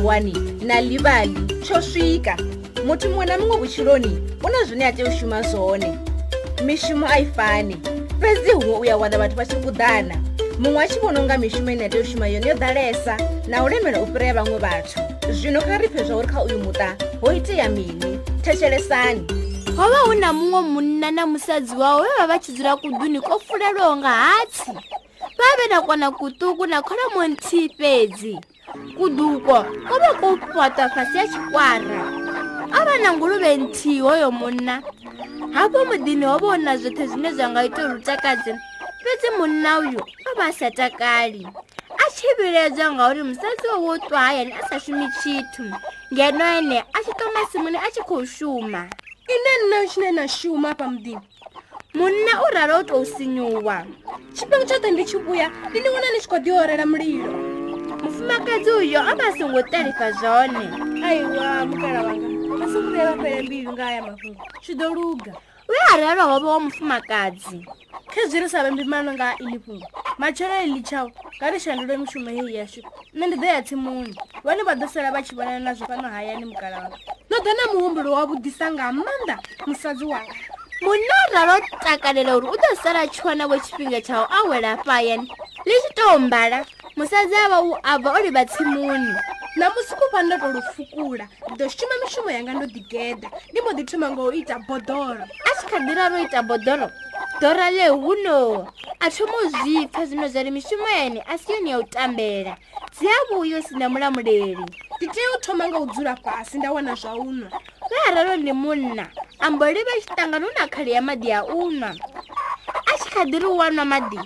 1 nalivali chosvika muti mumwe namumwe vuchironi una zvine yatioshuma zvone mishumo aifani fedzi humwe uyawana vatu vachikudhana mumwe achivona unga mishumo ine yatioshuma yone yodhalesa naulemera upiraya vamwe vatu zvino karipezvauri kha uyu muta hoitiya mini techeresani hova una mumwe munna namusadzi wavo vava vachidzura kudhuni kofulelonga hatsi vave nakwana kutuku nakholomontii fedzi kuduko kobe ko pota fase ya xikwara a va na nguluve nthiwo yo munna hapo mudini wa vona zwithe zwine zwa nga ita rutakadzi fetsi munna uyu a va satakali a xivilebya ngauri musatsi wo wo twayani a sa xumi xithu ngheno ene a xi tomasimuni a xi khou xuma ine nna xine na xuma apa mudini munna u rhala wo tou sinyuwa xipengu xote ndi xi vuya ndi ni wona ni xi kodiorela mulilo mufumakadzi uyo amasongo tarifa zvone aiwa mukara vanga amasongoreva pere mbiri ngaaya mafungo chidoruga uye arara hwavo wamufumakadzi kezvirisavembimanonga ilipungo machoro ili chavo ngarishandire mishumo iyi yasho ne ndidhoyatsi munhu vane vadosera vachivonana nazvo pano hayani mukaravanga nodhana muhumburo wavudisa ngamanda musadzi wanga munorara utakalela uri udosara achiwana wechipinga chavo awela payani lichitombala musadzi ava u abva uri vatsimuni namusi kupa ndatolufukula ndido shuma mishumo yanga ndodigedha ndimbodithuma ngouita bhodhoro asikhandira roita bhodhoro dhora lehuno athomo zvipfa zvino zvari mishumo yani asi yoni yautambera dziyavuyo sina mulamureri nditee uthoma ngaudzura pasi ndawana zvaunwa vaararo nemunna amboriva chitanga nonakhale ya madhi ya unwa achikhadiri uwanwa madhi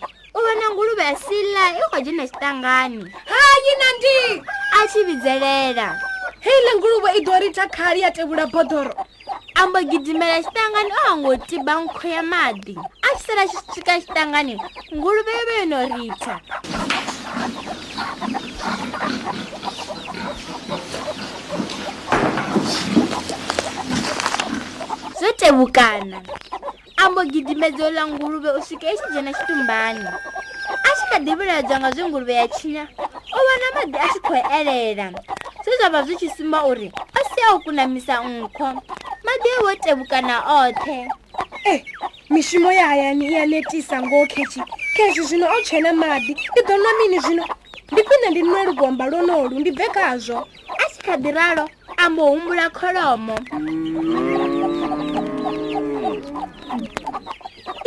vona nguluve ya sila i kwaje na xitangani hayi na ndi a xi vidzelela heyile nguluve i dorita khali ya tevula bodoro ambo gidimela xitangani o hango tiba nkho ya mati a xi sala xi tika xitangani nguluve yo va yo no rita zo tevukana ambo gidimedzo la nguluve u swike exidyena xitumbani kha ḓivhiladzwa nga zwinguluvhe ya tshinya o vhona maḓi a tshi khou elela zwe zwa vha zwi tshi sumba uri a si a u kunamisa nkho maḓi a wo tevukana oṱhe e eh, mishumo ya hayani i ya netisa ngoho khetshi khetshi zwino o tshena maḓi ndi ḓo nwa mini zwino ndi khwine ndi nwe lugomba lwonolu ndi bve khazwo a si kha ḓiralo a mbo humbula kholomo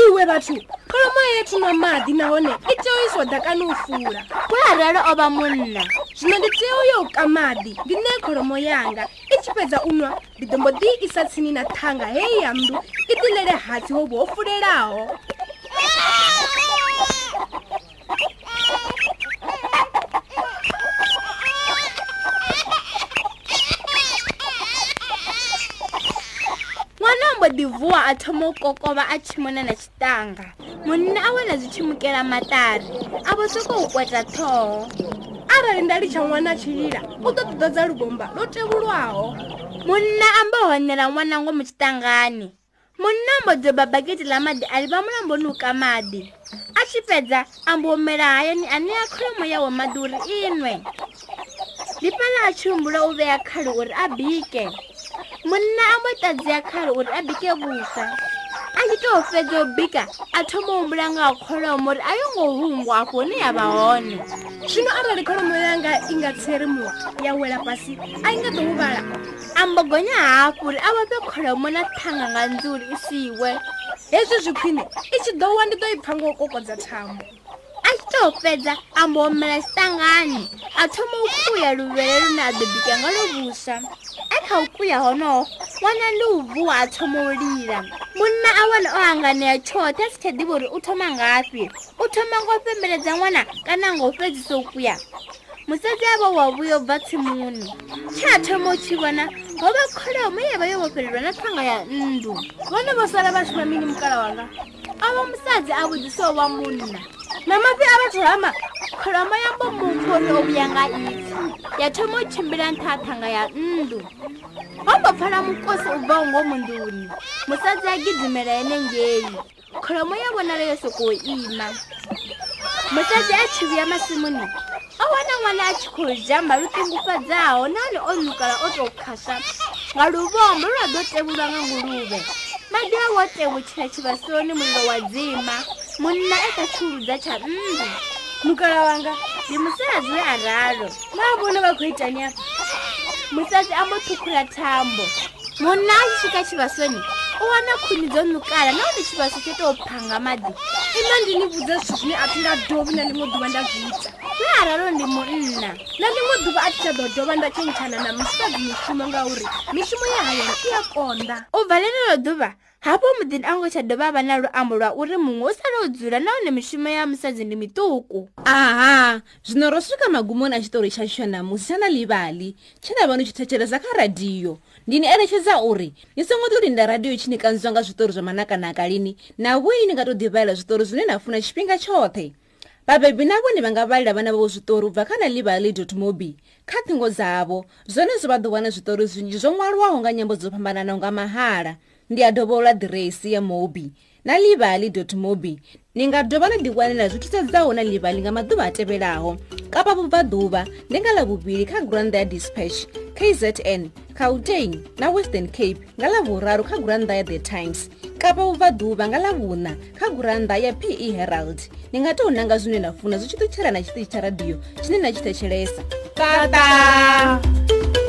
iwe vhathu kholomo yethu na maḓi nahone i tea u iswa ḓakani u fula kula ralo o vha munna zwino ndi tea u yo u ka maḓi ndi ne kholomo yanga i tshi fhedza u nwa ndi ḓombo ḓi isa tsini na ṱhanga heyi ya nndu i ḓilele hatsi hovhu ho fulelaho ḓivuwa a thoma u kokovha a tshimona na tshitanga munna a wena zwi tshimukela maṱari a vho sokou kweta ṱhoho arali nda litsha ṅwana a tshilila u ḓo ṱoḓa dza lubomba lo tevhulwaho munna amba honela ṅwana ngomu tshitangani munna ambo doba bageti ḽa maḓi ali vha mulamboni uka maḓi a tshi fhedza ambo omela hayani ane a kholomo yawo maḓi uri inwe ndi fhala a tshi humbula u vhea khali uri a bike munna ambo ṱadzi ya khali uri a bike vhusa tshike o fedza o bika a thoma u humbula nga kholomo uri a yo ngo hungwa afho hune ya vha hone zwino arali kholomo yanga i nga tsherimuwa ya wela fhasi a i nga ḓo huvala a mbogonya hafhu uri a vhafhe kholomo na thanga nga nzuri i siwe hezwi zwi khwine i tshi ḓo wa ndi ḓo i pfha ngo kokodza thambo a tshi to fhedza a mbo omela tshitangani a thoma u kuya luvhele lune a ḓo bika nga lovusa a kha u kuya honoho wana ndi u vuwa a thoma u lila munna a wana o hanganea tshoṱhe a si tsha ḓivha uri u thoma ngafhi u thoma ngo fembeledza ṅwana kana ngo fhedzisa u kuya musedzi avha wa vhuyo bva tsimuni tsha thoma u tshi vhona ho vha kholomo ye vha yo vhofhelelwa na thanga ya nndu vhone vho sala vha tshi vha mini mukala wanga avha musadzi a vhudzisaho vha munna na mafi a vhathu hama kholomo yambo mupfho uri o vhuya nga itsi ya thoma u tshimbila nṱha thanga ya nndu ho phala mukosi u bvaho ngo munduni musadzi a gidimela henengeyi kholomo yo vonala yo sokou ima musadzi a tshi vhuya masimuni o wana ṅwana a tshi khou jamba lutungufadzaho nahone o nukala o tou khasha nga luvombo lwa do tevulwa nga nguluve madi a wo tevutshela tshivasoni mulilo wa dzima munna e kha tshiludza tsha nnda mukala wanga ndi musadzi we araro vaa vhone vha khou itani afa musadzi ambotukura tambo munha achisvika chivasoni uwana khuni dzonukala naone chivaso chotopanga madhi ino ndini vudza zvi zvine atingadhovi nalimwe duva ndazviita aararo ndi munna nalimwe duva atichadodhova ndachenchana namusikadzi mishumo ngauri mishumo yehayoni iyakonda ubva lenero duva hafho muḓini ango tsha dovha vha na luambo lwa uri muṅwe u sala u dzula nahone mishumo ya musadzi ndi miṱuku aha zwino ro swika magumoni a tshitori tsha tsho namusi tsha na livhali tshe nda vha ni tshi thetshelesa kha radiyo ndi ni eletshedza uri ni songo to linda radiyo tshi ni kanziwa nga zwitori zwa manakanakalini na vhui ni nga to ḓivhalela zwitori zwine na funa tshifhinga tshoṱhe vhabebi na vhone vha nga vhalela vhana vhavo zwitori u bva kha na livhali mobi kha thingo dzavo zwone zwo vha ḓo wana zwitori zwinzhi zwo ṅwaliwaho nga nyambo dzo fhambananaho nga mahala ndiya dovola diresi ya mobi na livali mobi ni nga dova na liwanela zwi thithadzaho na livali nga maduva a tevhelaho kapa vubvaduva ndi nga lavuvili kha granda ya dispatch kzn kauteng na western cape nga lavuraru kha granda ya the times kapa vubvaduva nga lavuna kha granda ya pe herald ni nga tou nanga zwine na funa zwi tshi ṱutshela na tshiṱitshi tsha radiyo tshine na tshi thetshelesa tata, tata.